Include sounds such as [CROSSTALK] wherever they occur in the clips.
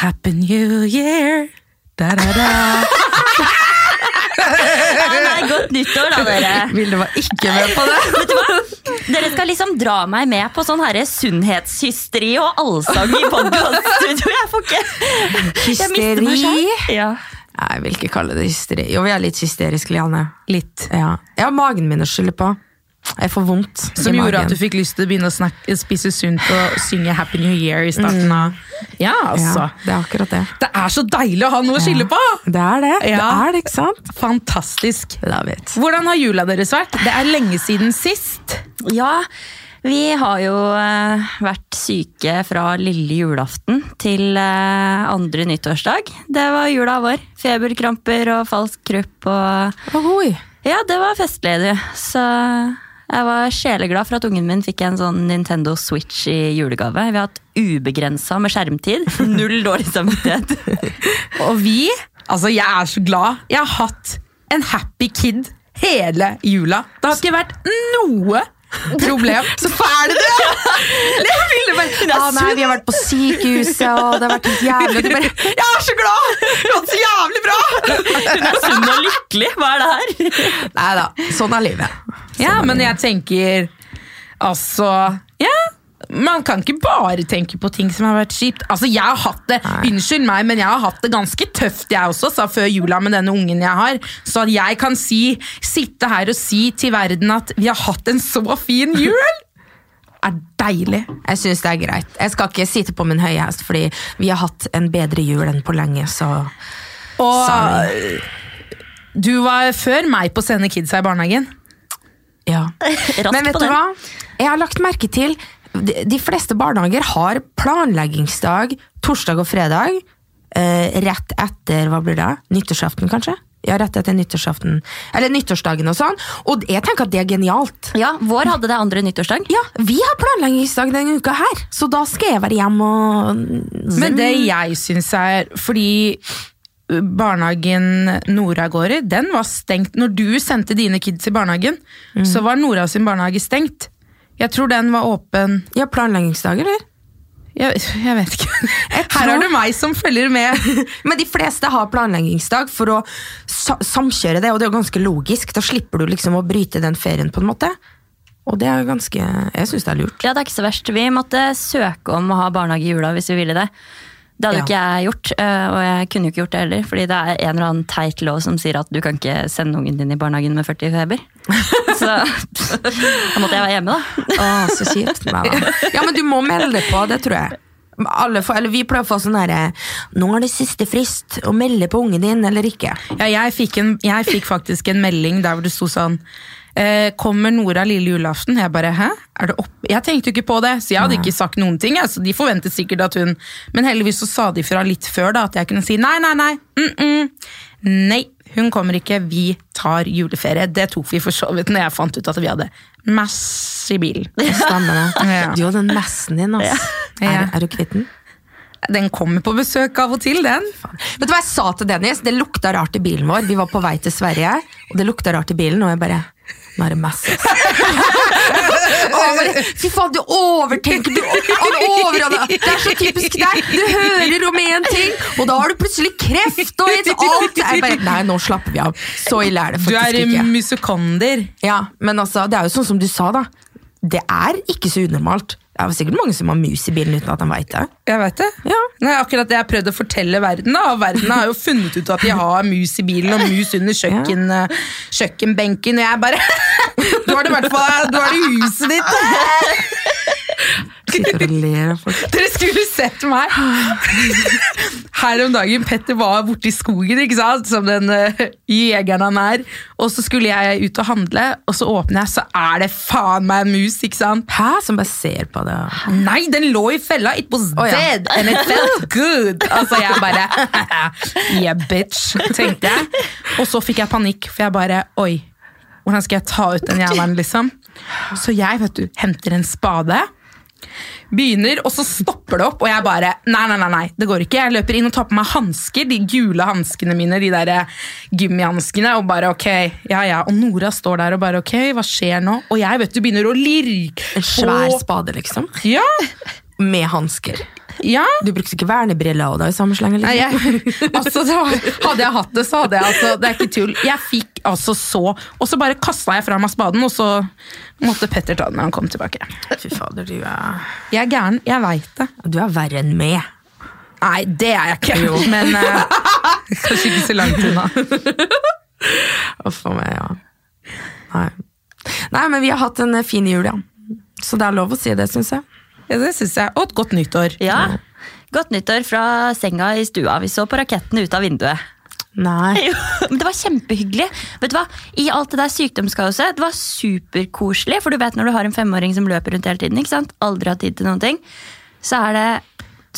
Happy New Year. Da, da, da. Ja, nei, godt nyttår, da, dere. Vilde var ikke med på det. [LAUGHS] Vet du hva? Dere skal liksom dra meg med på sånn herre sunnhetshysteri og allsang i podkaststudio. Jeg får ikke Hysteri? Ja. Nei, jeg vil ikke kalle det hysteri. Jo, vi er litt hysteriske, Lianne. Litt. Ja. Jeg har magen min å skylde på. Jeg får vondt Som i gjorde at du fikk lyst til å begynne å snakke, spise sunt og synge Happy New Year i starten av Ja, altså. Ja, det er akkurat det. Det er så deilig å ha noe å skylde på! Det er det. Det er det, ikke sant? Fantastisk. Love it. Hvordan har jula deres vært? Det er lenge siden sist. ja, vi har jo eh, vært syke fra lille julaften til eh, andre nyttårsdag. Det var jula vår. Feberkramper og falsk krupp og Ohoi. Ja, det var festlig, du. Så jeg var sjeleglad for at ungen min fikk en sånn Nintendo Switch i julegave. Vi har hatt ubegrensa med skjermtid. [LAUGHS] Null dårlig samvittighet. Og vi Altså, jeg er så glad. Jeg har hatt en happy kid hele jula. Det har ikke vært noe problem. Så fæl du er! [LAUGHS] Det ah, nei, vi har vært på sykehuset, og det har vært helt jævlig. Og bare, jeg er så glad! Det var så jævlig bra! Hun er sunn og lykkelig. Hva er det her? Nei da, sånn er livet. Ja, men jeg tenker Altså Ja, man kan ikke bare tenke på ting som har vært kjipt. Altså, jeg har hatt det Unnskyld meg, men jeg har hatt det ganske tøft, jeg også, sa før jula med denne ungen jeg har. Så at jeg kan si, sitte her og si til verden at vi har hatt en så fin jul, [LAUGHS] er deilig. Jeg syns det er greit. Jeg skal ikke sitte på min høye hest, fordi vi har hatt en bedre jul enn på lenge, så Og Sorry. du var før meg på å sende kidsa i barnehagen. Ja. [LAUGHS] Men vet på du den. hva? Jeg har lagt merke til de, de fleste barnehager har planleggingsdag torsdag og fredag. Eh, rett etter hva blir det? Nyttårsaften, kanskje? Ja, rett etter nyttårsaften. Eller nyttårsdagen og sånn. Og jeg tenker at det er genialt. Ja, Vår hadde det andre nyttårsdag. Ja, vi har planleggingsdag denne uka her, så da skal jeg være hjemme og Men det jeg syns er Fordi barnehagen Nora går i, den var stengt. Når du sendte dine kids i barnehagen, så var Nora sin barnehage stengt. Jeg tror den var åpen Ja, planleggingsdag, eller? Jeg, jeg vet ikke. [LAUGHS] Her tror- er det meg som følger med. [LAUGHS] Men de fleste har planleggingsdag for å sa samkjøre det, og det er jo ganske logisk. Da slipper du liksom å bryte den ferien, på en måte. Og det er ganske Jeg syns det er lurt. Ja, det er ikke så verst. Vi måtte søke om å ha barnehage i jula hvis vi ville det. Det hadde jo Ja. ikke jeg gjort, øh, og jeg kunne jo ikke gjort det heller. Fordi det er en eller annen teit lov som sier at du kan ikke sende ungen din i barnehagen med 40 feber. [LAUGHS] Så da måtte jeg være hjemme, da. Å, så kjipt. Nei, da. Ja, men du må melde deg på, det tror jeg. Alle får, eller vi pleier å få sånn herre Nå er det siste frist å melde på ungen din, eller ikke. Ja, jeg, fikk en, jeg fikk faktisk en melding der hvor det sto sånn eh, Kommer Nora lille julaften? Jeg bare, hæ? Er det opp? Jeg tenkte jo ikke på det, så jeg hadde ikke sagt noen ting. Altså, de forventet sikkert at hun Men heldigvis så sa de fra litt før da, at jeg kunne si nei, nei, nei. Mm -mm. Nei, hun kommer ikke. Vi tar juleferie. Det tok vi for så vidt når jeg fant ut at vi hadde mass i bilen. Stemmer det. [LAUGHS] Ja. Du og den messen din, altså. Ja. Er, er du kvitt den? Den kommer på besøk av og til, den. Vet du hva jeg sa til Dennis? Det lukta rart i bilen vår. Vi var på vei til Sverige, og det lukta rart i bilen, og jeg bare Nå er det bare [LAUGHS] Fy faen, du overtenker! Du, han Det er så typisk deg! Du hører om én ting, og da har du plutselig kreft og et alt! Jeg bare, Nei, nå slapper vi av. Så ille er det Du faktisk er ikke. musokonder. Ja, men altså, det er jo sånn som du sa, da. Det er ikke så unormalt. Det er sikkert mange som har mus i bilen uten at de veit det. Jeg vet det. Ja. Er akkurat det jeg har prøvd å fortelle verden. da, Verden har jo funnet ut at de har mus i bilen og mus under kjøkken, ja. kjøkkenbenken. Og jeg bare [LAUGHS] Du har det i hvert fall Du har det i huset ditt! [LAUGHS] Sitter og ler av folk. Dere skulle sett meg! Her om dagen Petter var borte i skogen, ikke sant? som den uh, jegeren han er. Og så skulle jeg ut og handle, og så åpner jeg, så er det faen meg en mus. ikke sant? Hæ? Som bare ser på det. Nei, den lå i fella! It was ja. dead, and it felt good! Altså, jeg bare [LAUGHS] Yeah, bitch, tenkte jeg. Og så fikk jeg panikk, for jeg bare Oi, hvordan skal jeg ta ut den jævelen, liksom? Så jeg, vet du, henter en spade. Begynner, og så stopper det opp, og jeg bare Nei, nei, nei, nei, det går ikke. Jeg løper inn og tar på meg hansker, de gule hanskene mine, de der eh, gummihanskene, og bare ok, ja ja. Og Nora står der og bare ok, hva skjer nå? Og jeg vet du begynner å lirke En svær spade, liksom. Ja! [LAUGHS] Med hansker. Ja, Du brukte ikke vernebriller og da i samme slenge? Jeg, [LAUGHS] altså, hadde jeg hatt det, så hadde jeg altså Det er ikke tull. Jeg fikk altså så Og så bare kasta jeg fra meg spaden, og så måtte Petter ta den når han kom tilbake. Fy fader, du er Jeg er gæren, jeg veit det. Du er verre enn meg. Nei, det er jeg ikke. [LAUGHS] Men uh, [LAUGHS] kanskje ikke så langt unna. Uff a meg, ja. Nei. Nei, men vi har hatt en eh, fin jul, ja. Så det er lov å si det, syns jeg. Ja, det syns jeg. Og et godt nyttår. Ja. Godt nyttår fra senga i stua. Vi så på rakettene ut av vinduet. Nei. [LAUGHS] Jo, Men det var kjempehyggelig. Vet du hva? I alt det der sykdomskaoset, det var superkoselig. For du vet når du har en femåring som løper rundt hele tiden, ikke sant? aldri har tid til noen ting, så er det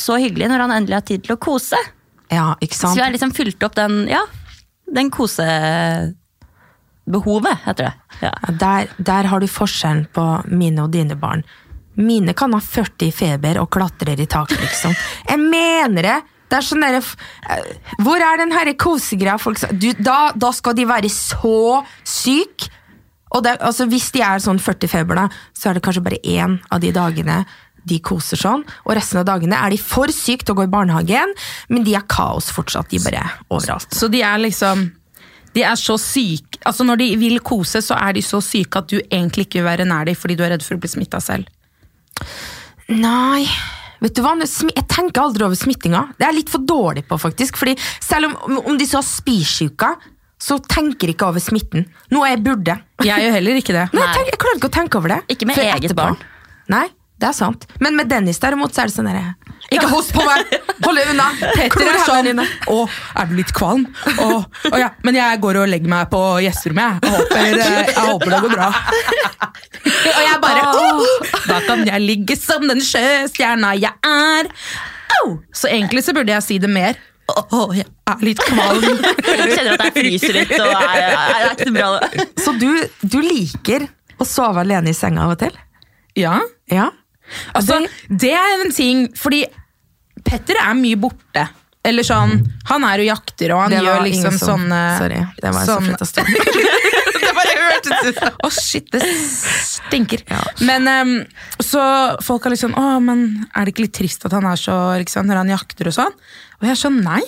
så hyggelig når han endelig har tid til å kose. Ja, ikke sant? Så vi har liksom fylt opp den, ja, den kosebehovet, heter det. Ja. Ja, Der, der har du forskjellen på mine og dine barn. Mine kan ha 40 i feber og klatrer i taket, liksom. Jeg mener det! Det er sånn derre eh, Hvor er den herre kosegreia? Folk du, da, da skal de være så syke! Og det, altså, hvis de er sånn 40 feber, da, så er det kanskje bare én av de dagene de koser sånn. Og resten av dagene er de for syke til å gå i barnehagen, men de er kaos fortsatt. De bare overalt. Så de er liksom De er så syke Altså Når de vil kose, så er de så syke at du egentlig ikke vil være nær dem fordi du er redd for å bli smitta selv. Nei, vet du hva? Jeg tenker aldri over smittinga. Det er jeg litt for dårlig på, faktisk. Fordi selv om, om de så har spysjuka, så tenker jeg ikke over smitten. Noe jeg burde. Jeg gjør heller ikke det. [LAUGHS] Nei, jeg, tenker, jeg klarer ikke å tenke over det. Ikke med eget barn. Nei, det er sant. Men med Dennis derimot, så er det sånn derre Ikke host på meg! Hold deg unna! Petter er sånn. Å, er du litt kvalm? Å, å ja, men jeg går og legger meg på gjesterommet, jeg. Håper, eh, jeg håper det går bra. Og jeg bare «Åh, Da kan jeg ligge som den sjøstjerna jeg er. Au! Så egentlig så burde jeg si det mer. Å, jeg er litt kvalm. Kjenner at jeg fryser litt, og er, er, er ikke bra. det. Så du, du liker å sove alene i senga av og til? Ja, Ja? altså, det er en ting, fordi Petter er mye borte. Eller sånn, han er og jakter, og han gjør liksom som- sånne Sorry, det var en sånn- så fett stund. [LAUGHS] det bare hørtes ut som Å, shit, det stinker. Ja. Men um, så folk er litt sånn Å, men er det ikke litt trist at han er så liksom, når han jakter og sånn? Og jeg er sånn, nei.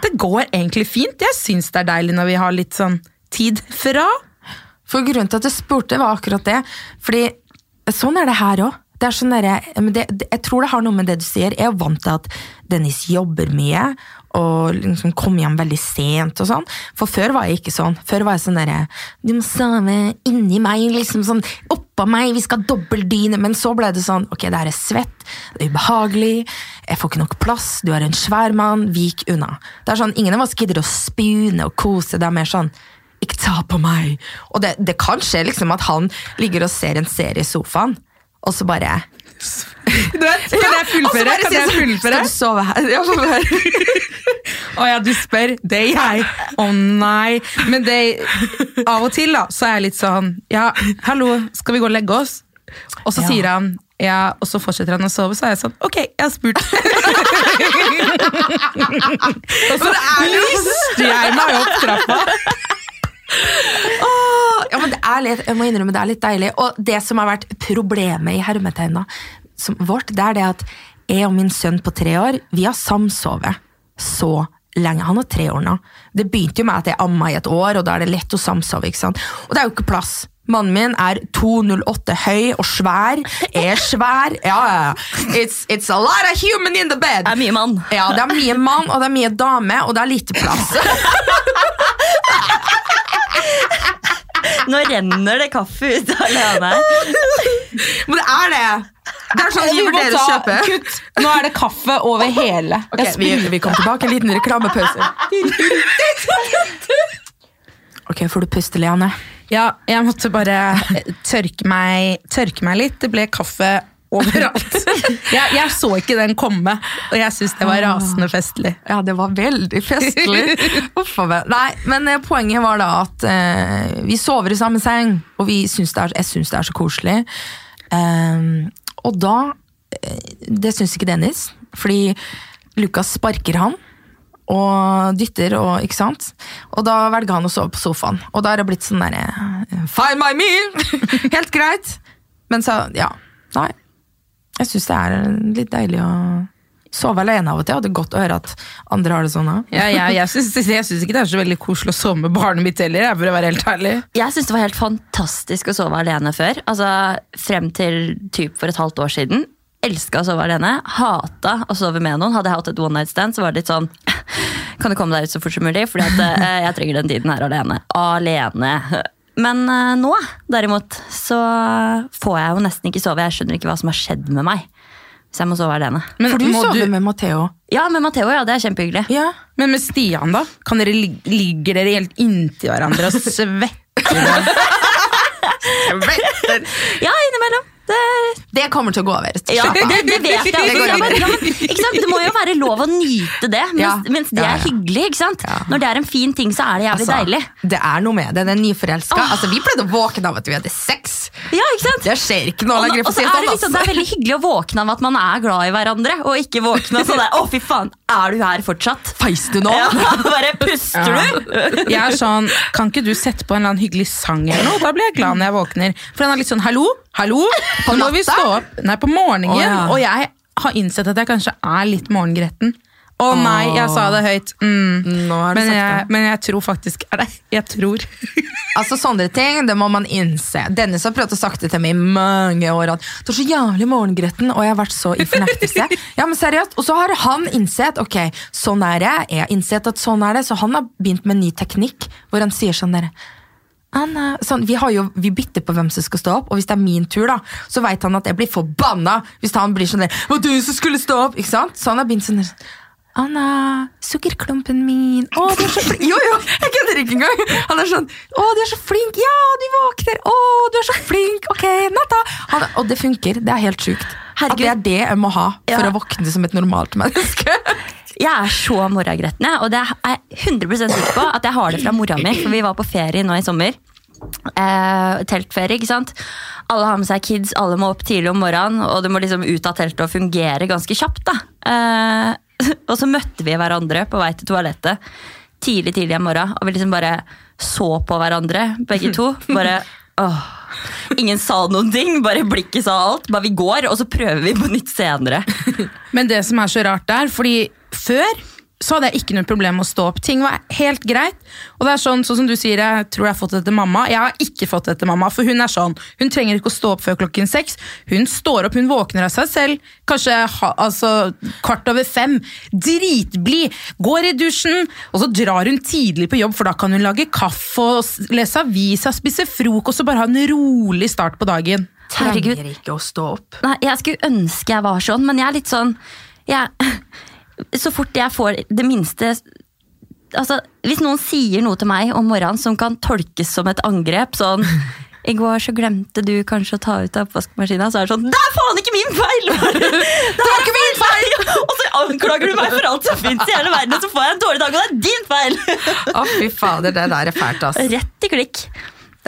Det går egentlig fint. Jeg syns det er deilig når vi har litt sånn tid fra. For grunnen til at jeg spurte, var akkurat det. Fordi sånn er det her òg. Det er sånn derre- jeg tror det har noe med det du sier. Jeg er vant til at Dennis jobber mye og liksom kommer hjem veldig sent. og sånn. For før var jeg ikke sånn. Før var jeg sånn derre Du må sove inni meg, liksom sånn oppå meg, vi skal ha dobbeltdyne. Men så ble det sånn Ok, det er svett, det er ubehagelig, jeg får ikke nok plass, du er en svær mann, vik unna. Det er sånn, Ingen av oss gidder å spune og kose. Det er mer sånn ikke ta på meg. Og det, det kan skje liksom at han ligger og ser en serie i sofaen, og så bare Du vet, kan jeg fullføre? Kan jeg sånn, fullføre? Skal du sove her? Ja, høre. Å ja, du spør. Det er jeg. Å nei. Men det, av og til da, så er jeg litt sånn Ja, hallo, skal vi gå og legge oss? Og så Ja. sier han ja, og så fortsetter han å sove, så er jeg sånn Ok, jeg har spurt. [LAUGHS] og så lister jeg meg opp trappa. Litt, jeg må innrømme det er litt deilig. Og det som har vært problemet i hermetegna som vårt, det er det at jeg og min sønn på tre år, vi har samsovet så lenge. Han er tre år nå. Det begynte jo med at jeg amma i et år, og da er det lett å samsove. ikke sant? Og det er jo ikke plass. Mannen min er 2,08 høy og svær. Er svær. Ja, ja, ja. It's, it's a lot of human in the bed. Det er mye mann. Ja, det er mye mann, og det er mye dame, og det er lite plass. [LAUGHS] Nå renner det kaffe ut av Lene. Men det er det! Det er sånn vi må vurderer å ta- kjøpe. Kutt. Nå er det kaffe over hele. Ok, vi, vi kommer tilbake, en liten reklamepause. Ok, får du puste, Leanne? Ja, jeg måtte bare tørke meg, tørke meg litt. Det ble kaffe overalt. [LAUGHS] Jeg, jeg så ikke den komme, og jeg syns det var rasende festlig. Ja, det var veldig festlig. [LAUGHS] Nei, men eh, poenget var da at eh, vi sover i samme seng, og det er, jeg syns det er så koselig. Ehm, og da eh, Det syns ikke Dennis, fordi Lukas sparker han. Og dytter, og ikke sant? Og da velger han å sove på sofaen. Og da er det blitt sånn derre Find my meal! [LAUGHS] Helt greit. Men så, ja. Nei. Jeg syns det er litt deilig å sove alene av og til, og det er godt å høre at andre har det sånn òg. Ja, jeg jeg syns ikke det er så veldig koselig å sove med barnet mitt heller, for å være helt ærlig. Jeg syns det var helt fantastisk å sove alene før. Altså Frem til typ for et halvt år siden. Elska å sove alene. Hata å sove med noen. Hadde jeg hatt et one night stand, så var det litt sånn [LAUGHS] Kan du komme deg ut så fort som mulig, Fordi at eh, jeg trenger den tiden her alene. Alene. Men eh, nå, derimot, så får jeg jo nesten ikke sove. Jeg skjønner ikke hva som har skjedd med meg. Hvis jeg må sove alene. Men, For du sover du, med Matheo. Ja, med Matheo, ja, det er kjempehyggelig. Ja. men med Stian, da? Kan dere, lig- ligger dere helt inntil hverandre og [LAUGHS] [LAUGHS] svetter? Ja, innimellom. Det, Det kommer til å gå over. ja, det, det vet jeg. Det Ja, men, ja, men? Det må jo være lov å nyte det, mens, mens det er hyggelig. Når det er en fin ting, så er det jævlig Altså, deilig. Det er noe med det. Den nyforelska. Altså, vi pleide å våkne av at vi hadde sex. Ja, ikke sant? Det skjer ikke nå lenger. og så er det sånn, liksom, det er veldig hyggelig å våkne av at man er glad i hverandre, og ikke våkne sånn der Å, fy faen, er du her fortsatt? Feis du nå? Ja, [LAUGHS] bare puster du? Jeg er sånn, Kan ikke du sette på en eller annen hyggelig sang eller noe? Da blir jeg glad når jeg våkner. For den er litt sånn hallo, hallo, På nå må vi står stå opp. Nei, på morgenen. Oh, ja. Og jeg har innsett at jeg kanskje er litt morgengretten. Å nei, jeg sa det høyt. Mm. Men, jeg, men jeg tror faktisk er det. Jeg tror. [LAUGHS] Altså Sånne ting det må man innse. Dennis har prøvd å sagt det til meg i mange år. At du er så jævlig morgengretten, og jeg har vært så i fornektelse. [LAUGHS] ja, men seriøst. Og så har han innsett ok, sånn er det. Jeg har innsett at sånn er det, så han har begynt med en ny teknikk hvor han sier sånn der Anna, sånn, vi, har jo, vi bytter på hvem som skal stå opp, og hvis det er min tur, da, så vet han at jeg blir forbanna hvis han blir sånn der 'Det du som skulle stå opp!' Ikke sant? Så han har begynt sånn der Anna, sukkerklumpen min. Å, du er så flink. Jo, jo, jeg kødder ikke engang. Han er sånn Å, du er så flink. Ja, du våkner. Å, du er så flink. Ok, natta. Han, og det funker. Det er helt sjukt. At det er det jeg må ha for Ja. å våkne som et normalt menneske. Jeg er så morgengretten, og det er jeg 100 sikker på at jeg har det fra mora mi. For vi var på ferie nå i sommer. Eh, teltferie, ikke sant. Alle har med seg kids, alle må opp tidlig om morgenen, og det må liksom ut av teltet og fungere ganske kjapt. da. Eh, [LAUGHS] og så møtte vi hverandre på vei til toalettet tidlig tidlig om morgenen, og vi liksom bare så på hverandre, begge to. Bare åh. Ingen sa noen ting, bare blikket sa alt. Bare vi går, og så prøver vi på nytt senere. [LAUGHS] Men det som er så rart der, fordi før så hadde jeg ikke noe problem med å stå opp. Ting var helt greit. Og det er sånn, sånn som du sier, jeg tror jeg har fått det etter mamma. Jeg har ikke fått det etter mamma, for hun er sånn. Hun trenger ikke å stå opp før klokken seks. Hun står opp, hun våkner av seg selv. Kanskje ha, altså, kvart over fem. Dritblid. Går i dusjen, og så drar hun tidlig på jobb, for da kan hun lage kaffe og lese avisa, spise frokost og bare ha en rolig start på dagen. Herregud. Trenger ikke å stå opp. Nei, jeg skulle ønske jeg var sånn, men jeg er litt sånn jeg, [LAUGHS] Så fort jeg får det minste altså, Hvis noen sier noe til meg om morgenen som kan tolkes som et angrep, sånn [LAUGHS] i går så glemte du kanskje å ta ut av oppvaskmaskina, så er det sånn Det er faen ikke min feil! [LAUGHS] Det er ikke min feil! [LAUGHS] Og så anklager du meg for alt som fins i hele verden, og så får jeg en dårlig dag, og det er din feil! Å, fy fader, det der er fælt, ass. Rett i klikk.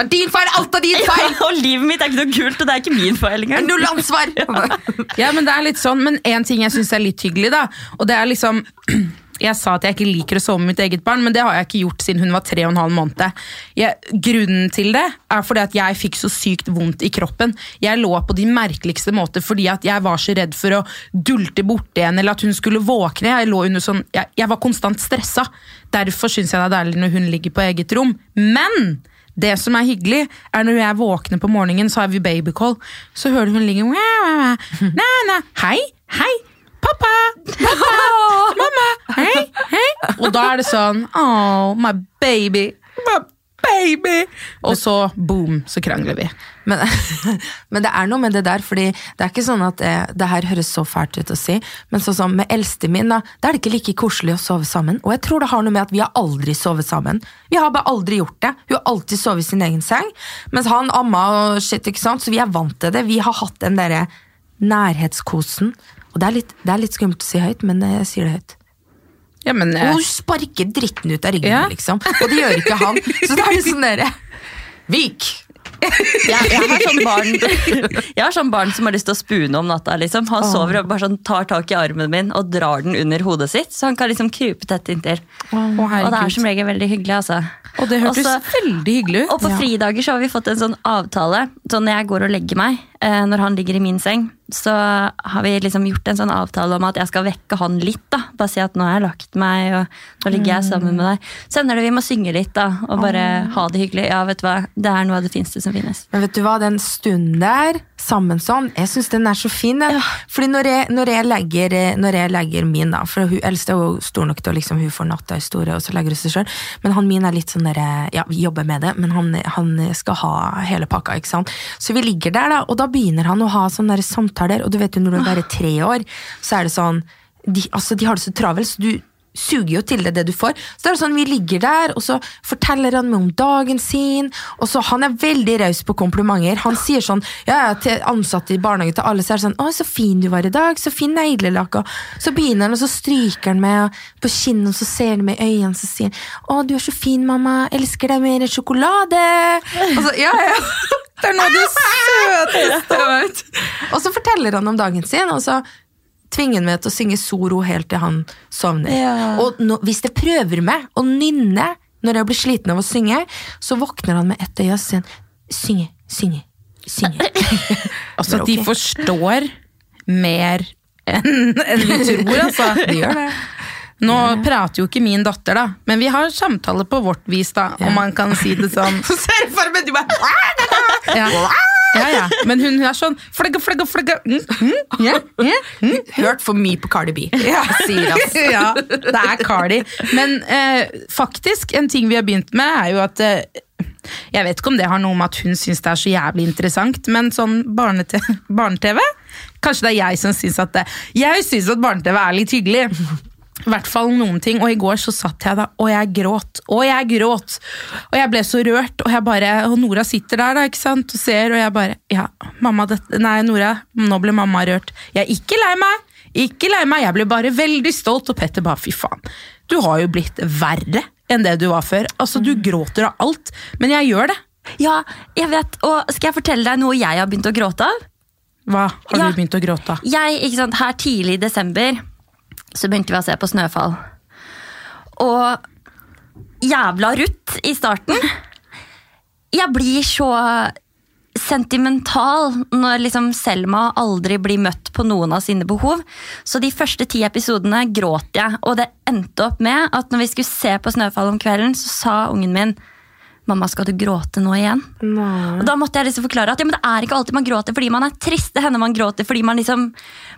Det er din feil! Alt er din feil! Ja, Og livet mitt er ikke noe kult, og det er ikke min feil engang. Null ansvar! [LAUGHS] Ja, men det er litt sånn, men en ting jeg syns er litt hyggelig, da, og det er liksom [CLEARS THROAT] Jeg sa at jeg ikke liker å sove med mitt eget barn, men det har jeg ikke gjort siden hun var tre og en halv måned. Jeg, grunnen til det er fordi at jeg fikk så sykt vondt i kroppen. Jeg lå på de merkeligste måter fordi at jeg var så redd for å dulte borti henne eller at hun skulle våkne. Jeg, lå under sånn, jeg, jeg var konstant stressa. Derfor syns jeg det er deilig når hun ligger på eget rom. Men det som er hyggelig, er når jeg våkner på morgenen, så har vi babycall, så hører du hun ligge «Wah, wah, wah. [LAUGHS] Næ, næ. Hei, hei, pappa, pappa, [LAUGHS] mamma, hei, hei. Og da er det sånn, oh, my baby, my baby. Og så boom, så krangler vi. Men, [LAUGHS] men det er noe med det der, fordi det er ikke sånn at eh, det her høres så fælt ut å si, men sånn som med eldste min, da, da er det ikke like koselig å sove sammen. Og jeg tror det har noe med at vi har aldri sovet sammen. Vi har bare aldri gjort det. Hun har alltid sovet i sin egen seng, mens han amma og shit, ikke sant, så vi er vant til det. Vi har hatt den derre nærhetskosen. Og det er, litt, det er litt skummelt å si høyt, men jeg sier det høyt. Ja, men... Og eh, hun sparker dritten ut av ryggen, Ja. liksom. Og det gjør ikke han. [LAUGHS] Så da er det sånn derre Vik! Jeg, jeg, har sånn barn, jeg har sånn barn som har lyst til å spune om natta. Liksom. Han sover og bare sånn tar tak i armen min og drar den under hodet sitt, så han kan liksom krype tett inntil. å, Og det er som regel veldig hyggelig. altså. Og det hørtes veldig hyggelig ut. Og på Ja. fridager så har vi fått en sånn avtale. Så når jeg går og legger meg, når han ligger i min seng, så har vi liksom gjort en sånn avtale om at jeg skal vekke han litt. da. Bare si at nå har jeg lagt meg, og nå ligger jeg sammen med deg. Så ender det vi må synge litt da, og bare ha det hyggelig. Ja, vet du hva, Det er noe av det fineste som finnes. Men vet du hva, den stunden der, sammen sånn, jeg syns den er så fin. Ja. Fordi når jeg, når, jeg legger, eh, når jeg legger min, da, for hun eldste er jo stor nok til å liksom, hun får natta i store, og så legger hun seg sjøl, men han min er litt sånn derre Ja, vi jobber med det, men han, han skal ha hele pakka, ikke sant. Så vi ligger der, da, og da begynner han å ha sånne samtaler, og du vet jo når du er bare tre år, så er det sånn de, altså, de har det så travelt, så du suger jo til deg det du får. Så det er sånn, Vi ligger der, og så forteller han meg om dagen sin. og så Han er veldig raus på komplimenter. Han sier sånn ja, ja, til ansatte i barnehagen til alle så er det sånn 'Å, så fin du var i dag. Så fin neglelakk.' Og så begynner han, og så stryker han meg på kinnet, og så ser han meg i øynene, så sier han 'Å, du er så fin, mamma. Elsker deg mer enn sjokolade'. Og så, ja, ja. [LAUGHS] Det er noe av det [LAUGHS] søteste jeg vet. Og så forteller han om dagen sin, og så tvinger meg til å synge soro helt til han sovner. Ja. Og nå, hvis jeg prøver meg å nynne når jeg blir sliten av å synge, så våkner han med ett øye og sier synge, synge, synge. [LAUGHS] Altså, okay. de forstår mer enn enn vi tror, [LAUGHS] altså. De gjør det. Nå prater jo ikke min datter, da, men vi har samtale på vårt vis, da, om man kan si det sånn. [LAUGHS] Så ser jeg for meg du bare Ja. Ja, ja. Men hun er sånn flagga, flagga, flagga. Mm, mm, yeah, yeah, mm. Hørt for mye på Cardi B. Sier ass. [LAUGHS] ja, det er Cardi. Men eh, faktisk, en ting vi har begynt med, er jo at eh, Jeg vet ikke om det har noe med at hun syns det er så jævlig interessant, men sånn barne-TV Kanskje det er jeg som syns at det Jeg syns at barne-TV er litt hyggelig. I hvert fall noen ting. Og i går så satt jeg da, og jeg gråt. Og jeg gråt. Og jeg ble så rørt, og jeg bare Og Nora sitter der da, ikke sant, og ser, og jeg bare Ja, mamma, dette Nei, Nora, nå ble mamma rørt. Jeg er ikke lei meg. Ikke lei meg, jeg ble bare veldig stolt, og Petter bare fy faen. Du har jo blitt verre enn det du var før. Altså, Du gråter av alt, men jeg gjør det. Ja, jeg vet, og skal jeg fortelle deg noe jeg har begynt å gråte av? Hva har Ja. du begynt å gråte av? Jeg, ikke sant, Her tidlig i desember så begynte vi å se på Snøfall. Og jævla Ruth i starten. Jeg blir så sentimental når liksom Selma aldri blir møtt på noen av sine behov. Så de første ti episodene gråt jeg, og det endte opp med at når vi skulle se på Snøfall om kvelden, så sa ungen min Mamma, skal du gråte nå igjen? Og da måtte jeg liksom forklare at ja, men det er ikke alltid man gråter fordi man er trist. Det hender man gråter fordi man liksom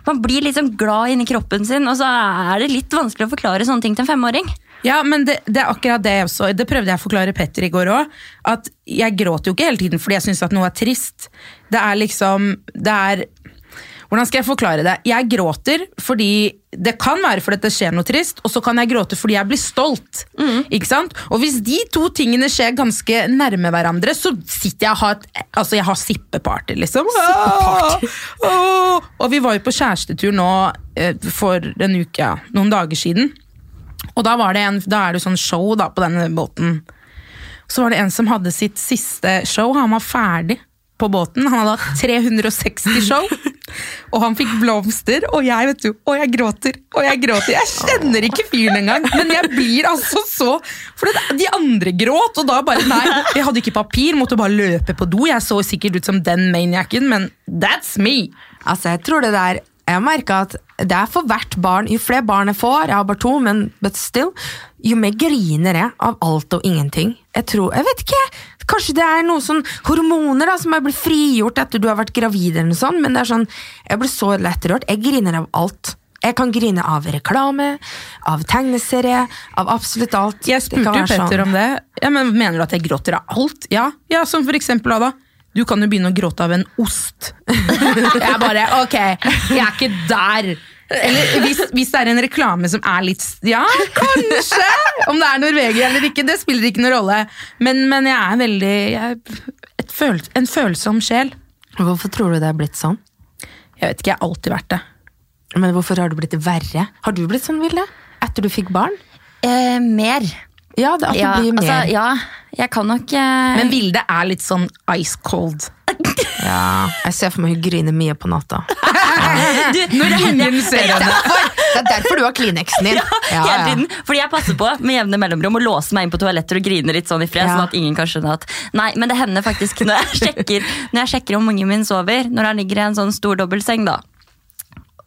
Man blir liksom glad inni kroppen sin, og så er det litt vanskelig å forklare sånne ting til en femåring. Ja, men det, det er akkurat det jeg også. Det prøvde jeg å forklare Petter i går òg. At jeg gråter jo ikke hele tiden fordi jeg syns at noe er trist. Det er liksom Det er Hvordan skal jeg forklare det? Jeg gråter fordi Det kan være fordi det skjer noe trist, og så kan jeg gråte fordi jeg blir stolt. Ikke sant? Og hvis de to tingene skjer ganske nærme hverandre, så sitter jeg og har et Altså, jeg har sippeparty, liksom. Sippeparty. Åh! Og vi var jo på kjærestetur nå eh, for en uke, ja, noen dager siden. Og da, var det en, da er det jo sånn show da, på denne båten. Så var det en som hadde sitt siste show. Han var ferdig på båten. Han hadde hatt [LAUGHS] 360 show. Og han fikk blomster, og jeg vet du, og jeg gråter. Og jeg gråter. Jeg kjenner ikke fyren engang, men jeg blir altså så For de andre gråt, og da bare Nei, jeg hadde ikke papir, måtte bare løpe på do. Jeg så sikkert ut som den maniacen, men that's me. Altså, jeg tror det der Jeg merka at det er for hvert barn. Jo flere barn jeg får, jeg har bare to, men but still, jo mer griner jeg av alt og ingenting. Jeg tror, jeg vet ikke, Kanskje det er noen sånn hormoner da, som er blitt frigjort etter du har vært gravid, eller noe sånt, men det er sånn, jeg blir så lett rørt. Jeg griner av alt. Jeg kan grine av reklame, av tegneserie, av absolutt alt. Jeg spurte jo Petter sånn. Om det. Ja, men Mener du at jeg gråter av alt? Ja, ja som for eksempel da? Du kan jo begynne å gråte av en ost. [LAUGHS] jeg bare, ok, jeg er ikke der. Eller hvis, hvis det er en reklame som er litt Ja, kanskje! Om det er Norvegia eller ikke, det spiller ikke noen rolle. Men, men jeg er veldig jeg, et føl, En følsom sjel. Hvorfor tror du det er blitt sånn? Jeg vet ikke, jeg har alltid vært det. Men hvorfor har det blitt verre? Har du blitt sånn, Vilde? Etter du fikk barn? Eh, mer. Ja, det, at Ja, du blir mer. altså, ja, jeg kan nok eh, Men Vilde er litt sånn ice cold. Ja, jeg ser for meg hun griner mye på natta. [LAUGHS] Du, Når det hender- det er, derfor, Det er derfor du har Kleenexen din. Ja, Hele ja. tiden. Fordi jeg passer på med jevne mellomrom å låse meg inn på toaletter og grine litt sånn i fred, Ja. sånn at ingen kan skjønne at Nei, men det hender faktisk når jeg sjekker, når jeg sjekker om ungen min sover, når han ligger i en sånn stor dobbeltseng, da,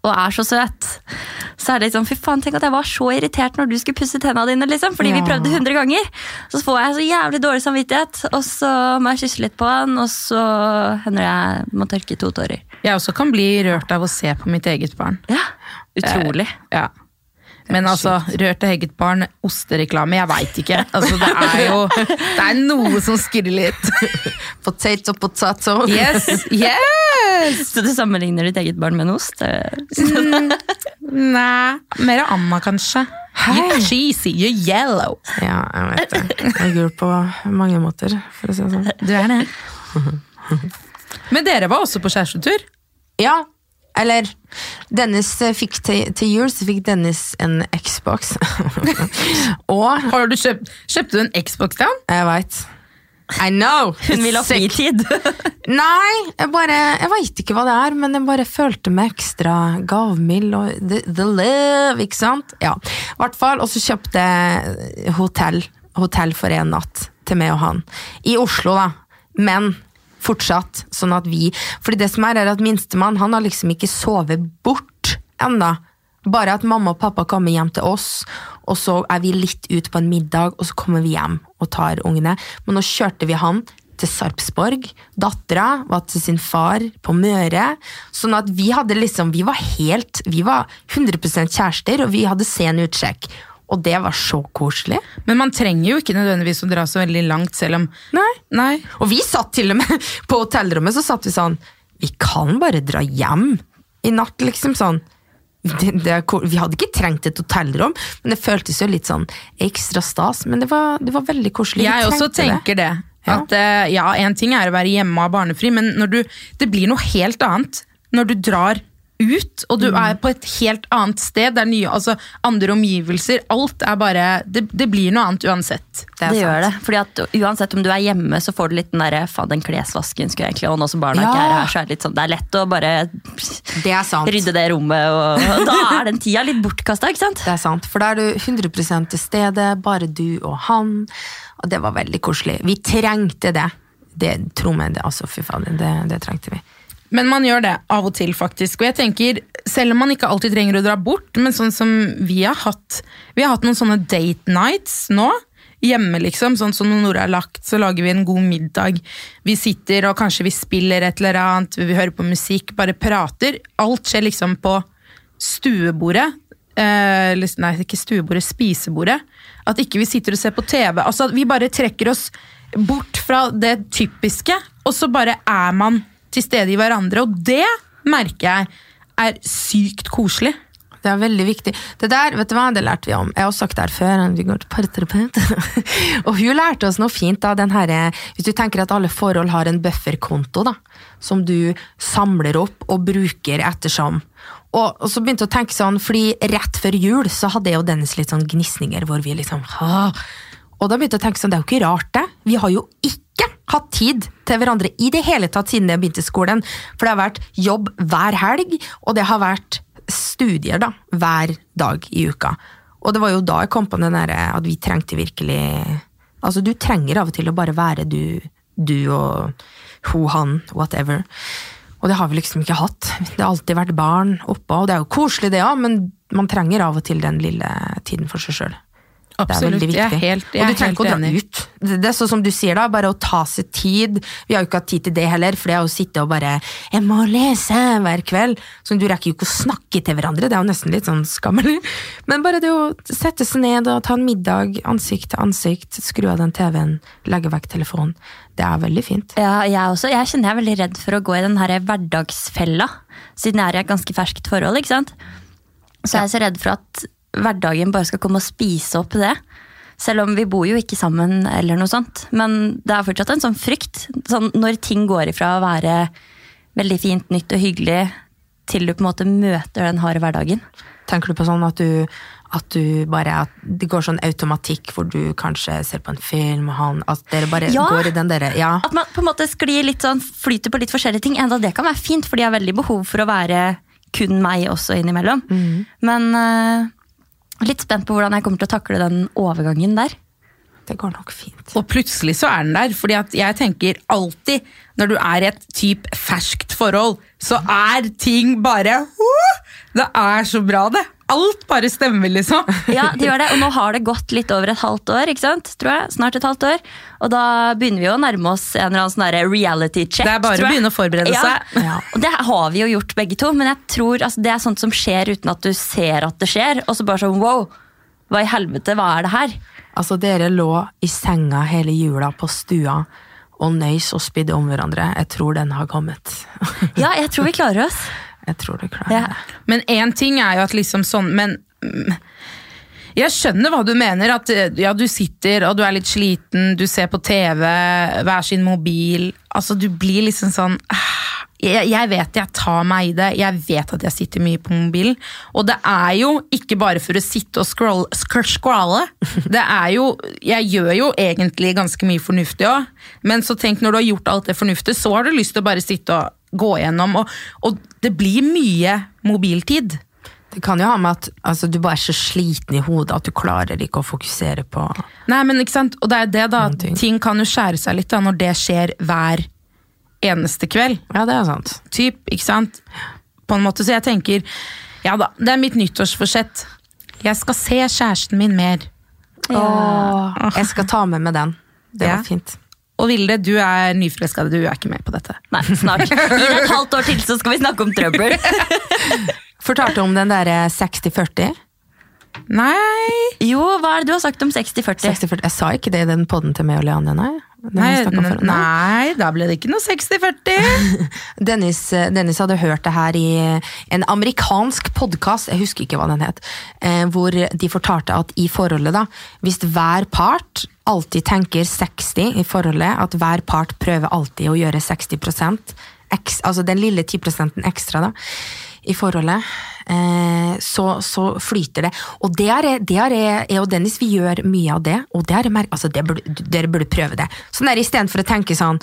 og er så søt, så er det sånn Fy faen, tenk at jeg var så irritert når du skulle pusse tenna dine, liksom. Fordi vi prøvde 100 ganger. Så får jeg så jævlig dårlig samvittighet, og så må jeg kysse litt på han, og så hender det jeg må tørke to tårer. Jeg også kan bli rørt av å se på mitt eget barn. Ja, utrolig. Ja. Men altså, rørt av eget barn, ostereklame, jeg veit ikke. Altså, det er jo det er noe som skurrer litt. [LAUGHS] Potato, potato. Yes, yes! Så du sammenligner ditt eget barn med en ost? Mm, [LAUGHS] nei, mer Anna kanskje. You're cheesy, you're yellow. Ja, jeg vet det. Jeg er gul på mange måter, for å si det sånn. Du er det. [LAUGHS] Men dere var også på kjærestetur. Ja, eller Dennis eh, fikk til, til jul, så fikk Dennis en Xbox. [LAUGHS] Og Har du kjøpt, kjøpte du en Xbox til han? jeg veit I know! Hun vil ha fritid. [LAUGHS] Nei, jeg bare Jeg veit ikke hva det er, men jeg bare følte meg ekstra gavmild og the, the love, ikke sant? Ja, i hvert fall. Og så kjøpte jeg hotell, hotell for en natt til meg og han. I Oslo, da. Men fortsatt sånn at vi Fordi det som er, er at minstemann han har liksom ikke sovet bort enda. Bare at mamma og pappa kommer hjem til oss, og så er vi litt ute på en middag, og så kommer vi hjem og tar ungene. Men nå kjørte vi han til Sarpsborg. Dattera var til sin far på Møre. Sånn at vi hadde liksom Vi var helt Vi var 100% kjærester, og vi hadde sen utsjekk. Og det var så koselig. Men man trenger jo ikke nødvendigvis å dra så veldig langt, selv om Nei. Nei. Og vi satt til og med [LAUGHS] på hotellrommet, så satt vi sånn Vi kan bare dra hjem i natt, liksom sånn. Det, det, vi hadde ikke trengt et hotellrom, men det føltes jo litt sånn ekstra stas. Men det var, det var veldig koselig. Jeg også tenker det. Ja. At eh, ja, en ting er å være hjemme og barnefri, men du, det blir noe helt annet når du drar ut, og Mm. du er på et helt annet sted. Det er nye, altså andre omgivelser. Alt er bare Det, det blir noe annet uansett. Det Det, gjør det. Fordi at Uansett om du er hjemme, så får du litt den derre faen, den klesvasken skulle jeg egentlig Og nå som barna Ja. ikke er her, så er det litt sånn Det er lett å bare Det sant. rydde det rommet, og, og da er den tida litt bortkasta, ikke sant? Det er sant, for da er du 100 til stede, bare du og han. Og det var veldig koselig. Vi trengte det. Det Tro meg, det, altså, fy faen, det, det trengte vi. Men man gjør det av og til, faktisk. Og jeg tenker, selv om man ikke alltid trenger å dra bort, men sånn som vi har hatt Vi har hatt noen sånne date nights nå. Hjemme, liksom. Sånn som når Nora er lagt, så lager vi en god middag. Vi sitter og kanskje vi spiller et eller annet, vi hører på musikk, bare prater. Alt skjer liksom på stuebordet. Eh, nei, ikke stuebordet, spisebordet. At ikke vi sitter og ser på TV. Altså Vi bare trekker oss bort fra det typiske, og så bare er man til stede i hverandre. Og det merker jeg er sykt koselig. Det er veldig viktig. Det der, vet du hva, det lærte vi om. Jeg har også sagt det her før, vi går til parterapeut. [LAUGHS] og hun lærte oss noe fint da, her, hvis du tenker at alle forhold har en bufferkonto da, som du samler opp og bruker ettersom. Og, og så begynte jeg å tenke sånn, fordi rett før jul så hadde jeg og Dennis litt sånn gnisninger, hvor vi liksom, «Åh». og da begynte jeg å tenke sånn, det er jo ikke rart det. Vi har jo ikke hatt tid til hverandre i det hele tatt siden jeg begynte skolen. For det har vært jobb hver helg, og det har vært studier da, hver dag i uka. Og det var jo da jeg kom på den der, at vi trengte virkelig Altså, du trenger av og til å bare være du, du og ho, han, whatever. Og det har vi liksom ikke hatt. Det har alltid vært barn oppå, og det er jo koselig det òg, men man trenger av og til den lille tiden for seg sjøl. Det er Absolutt. veldig Jeg er viktig. helt, jeg og du er trenger ikke å dra ut. Det det er sånn som du sier da, bare å ta seg tid. Vi har jo ikke hatt tid til det heller, for det er å sitte og bare 'Jeg må lese hver kveld'. Så du rekker jo ikke å snakke til hverandre, det er jo nesten litt sånn skammelig. Men bare det å sette seg ned og ta en middag ansikt til ansikt, skru av den TV-en, legge vekk telefonen, det er veldig fint. Ja, jeg også. Jeg kjenner jeg er veldig redd for å gå i den her hverdagsfella, siden jeg er i et ganske ferskt forhold. ikke sant? Så jeg er så redd for at hverdagen bare skal komme og spise opp det. Selv om vi bor jo ikke sammen, eller noe sånt. Men det er fortsatt en sånn frykt. Sånn, når ting går ifra å være veldig fint, nytt og hyggelig, til du på en måte møter den harde hverdagen. Tenker du på sånn at du, At du bare at Det går sånn automatikk hvor du kanskje ser på en film, og han At dere bare Ja. går i den dere Ja. At man på en måte sklir litt sånn, flyter på litt forskjellige ting. Enda det kan være fint, for de har veldig behov for å være kun meg også innimellom. Men eh, litt spent på hvordan jeg kommer til å takle den overgangen der. Det går nok fint. Og plutselig så er den der. fordi at jeg tenker alltid når du er i et typ ferskt forhold, så er ting bare «Åh!» Det er så bra, det. Alt bare stemmer, liksom. [LAUGHS] Ja, det gjør det, og nå har det gått litt over et halvt år, ikke sant? Tror jeg. Snart et halvt år. Og da begynner vi å nærme oss en eller annen sånn reality check. Det er bare tror å begynne å forberede ja. seg. Ja. Og det har vi jo gjort begge to, men jeg tror altså, det er sånt som skjer uten at du ser at det skjer. Og så bare sånn wow, hva i helvete, hva er det her? Altså, dere lå i senga hele jula på stua og nøys og spydde om hverandre. Jeg tror den har kommet. Ja, jeg tror vi klarer oss. [LAUGHS] Jeg tror du klarer Ja. det. Men én ting er jo at liksom sånn Men mm, jeg skjønner hva du mener. At eh, ja, du sitter og du er litt sliten, du ser på TV, hver sin mobil. Altså, du blir liksom sånn ah, jeg, jeg vet jeg tar meg i det. Jeg vet at jeg sitter mye på mobilen. Og det er jo ikke bare for å sitte og scroll, scrolle. Det er jo Jeg gjør jo egentlig ganske mye fornuftig òg, men så tenk når du har gjort alt det fornuftige, så har du lyst til å bare sitte og gå gjennom, og, og det blir mye mobiltid. Det kan jo ha med at altså, du bare er så sliten i hodet at du klarer ikke å fokusere på Nei, men ikke sant? Og det er det da, ting. ting kan jo skjære seg litt da, når det skjer hver eneste kveld. Ja, det er sant. Typ, ikke sant? På en måte, så jeg tenker, ja da, det er mitt nyttårsforsett. Jeg skal se kjæresten min mer. Åh, jeg skal ta med meg den. Det Ja. var fint. Og Vilde, du er nyforelska, du er ikke med på dette. Nei, snart. Gi det et [LAUGHS] halvt år til, så skal vi snakke om trøbbel. [LAUGHS] Fortalte om den derre 60-40. Nei, Jo, hva er det du har sagt om 60-40? 60-40. Jeg sa ikke det i den podden til meg og Leanne, nei. Nei, nei, da ble det ikke noe 60-40. [LAUGHS] Dennis, eh, Dennis hadde hørt det her i en amerikansk podkast, jeg husker ikke hva den het, eh, hvor de fortalte at i forholdet, da, hvis hver part alltid tenker 60 i forholdet, at hver part prøver alltid å gjøre 60% eks, altså den lille 10 ekstra da, i forholdet, eh, så, så flyter det. Og det er, det er jeg og Dennis, vi gjør mye av det, og det er, altså det burde, dere burde prøve det. Sånn der, Istedenfor å tenke sånn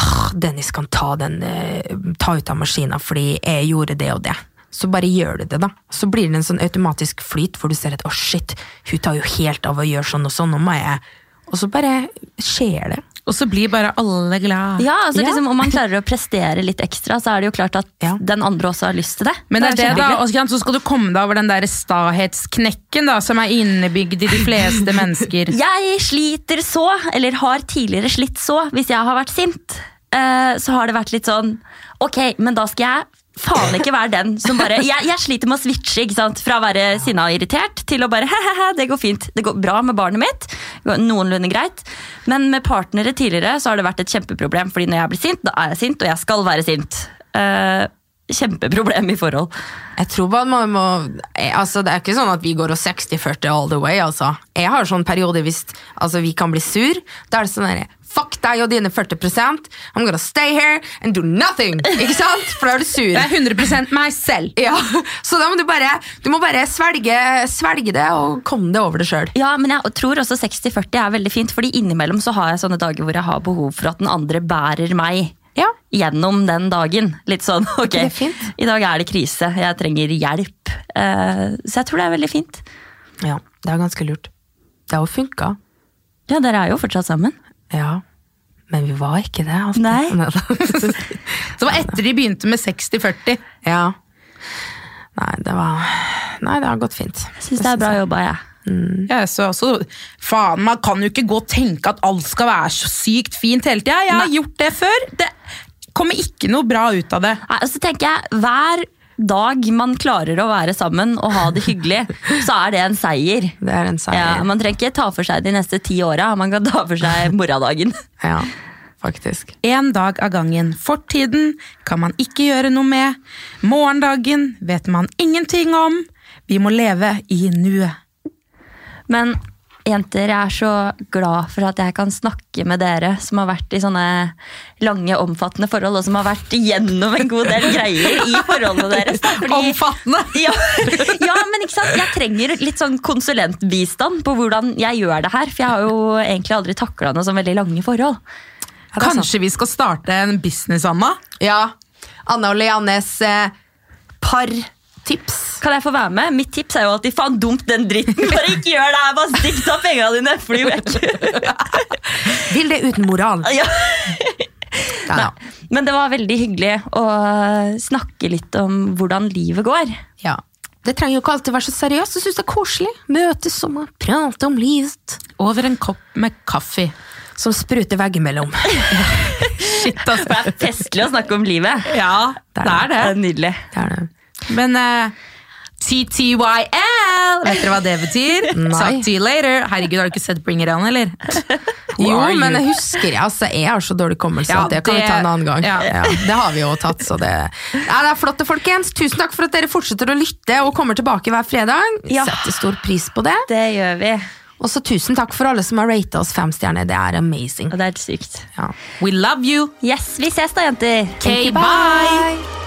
«Ah, Dennis kan ta, den, eh, ta ut av maskina fordi jeg gjorde det og det. Så bare gjør du det, da. Så blir det en sånn automatisk flyt hvor du ser at å shit, hun tar jo helt av å gjøre sånn og sånn, nå må jeg Og så bare skjer det. Og så blir bare alle glad. Ja, altså Ja. Liksom, Om man klarer å prestere litt ekstra, så er det jo klart at Ja. den andre også har lyst til det. Men det er det jo da, og så skal du komme deg over den der stahetsknekken da, som er innebygd i de fleste mennesker. [LAUGHS] Jeg sliter så, eller har tidligere slitt så, hvis jeg har vært sint. eh, Så har det vært litt sånn Ok, men da skal jeg faen ikke være den som bare Jeg, jeg sliter med å switche ikke sant? fra å være sinna og irritert til å bare he-he-he, det går fint. Det går bra med barnet mitt. Noenlunde greit. Men med partnere tidligere så har det vært et kjempeproblem, fordi når jeg blir sint, da er jeg sint, og jeg skal være sint. Eh, kjempeproblem i forhold. Jeg tror bare man må altså Det er ikke sånn at vi går og 60-40 all the way, altså. Jeg har sånn periode hvis altså, vi kan bli sur. Da er det sånn derre Fuck deg og dine 40% I'm gonna stay here and do nothing! Ikke sant? For da er du sur. Det er 100 meg selv. Ja, Så da må du bare, du må bare svelge, svelge det og komme deg over det sjøl. Ja, men jeg tror også 60-40 er veldig fint, fordi innimellom så har jeg sånne dager hvor jeg har behov for at den andre bærer meg Ja. gjennom den dagen. Litt sånn, [LAUGHS] ok, i dag er det krise, jeg trenger hjelp. Eh, så jeg tror det er veldig fint. ja, det er ganske lurt. Det har jo funka. Ja, dere er jo fortsatt sammen. Ja. Men vi var ikke det. alltid. Nei. [LAUGHS] [LAUGHS] Det var etter de begynte med 60-40. ja. Nei, det var Nei, det har gått fint. Jeg syns det er bra jobba, jeg. Ja, så så, faen, Man kan jo ikke gå og tenke at alt skal være så sykt fint hele tida. Jeg har gjort det før. Det kommer ikke noe bra ut av det. Nei, så tenker jeg, hver dag man klarer å være sammen og ha det hyggelig, [LAUGHS] så er det en seier. Det er en seier. Ja, man trenger ikke ta for seg de neste ti åra, man kan ta for seg [LAUGHS] morgendagen. Ja, faktisk. En dag av gangen. Fortiden kan man ikke gjøre noe med. Morgendagen vet man ingenting om. Vi må leve i nuet. Men jenter, jeg er så glad for at jeg kan snakke med dere som har vært i sånne lange, omfattende forhold, og som har vært gjennom en god del greier i forholdet deres. Da, fordi, Omfattende! [LAUGHS] ja, ja, men ikke sant? Jeg trenger litt sånn konsulentbistand på hvordan jeg gjør det her. For jeg har jo egentlig aldri takla noe sånn veldig lange forhold. sant. Kanskje vi skal starte en business, Anna? Ja. Anna og Leannes eh, partips. Kan jeg få være med? Mitt tips er jo alltid faen dumt den dritten. Bare ikke gjør det her, bare stikk av pengene dine, fly vekk. [LAUGHS] Vil det uten moral. Ja. Ja, ja. Men det var veldig hyggelig å snakke litt om hvordan livet går. ja. Det trenger jo ikke alltid være så seriøst. Jeg synes det er koselig. Møtes og prate om livet. Over en kopp med kaffe. Som spruter veggimellom. [LAUGHS] Shit, altså. Det er festlig å snakke om livet. Ja, det er Det det. er nydelig. Det er det. Men uh, TTYL, vet dere hva det betyr? [LAUGHS] Talk to you later. Herregud, har du ikke sett Bring It On, eller? [LAUGHS] Jo, men jeg husker altså, Jeg har så dårlig kommelse Ja, det kan vi ta en annen gang. ja. Ja, det har vi jo tatt, så det ja, Det er flott, folkens. Tusen takk for at dere fortsetter å lytte og kommer tilbake hver fredag. Ja. Setter stor pris på det. Det gjør vi. Og så tusen takk for alle som har rata oss fem stjerner. Det er amazing. Og det er helt sykt. Ja. We love you. Yes, vi ses da, jenter. Okay, bye. bye.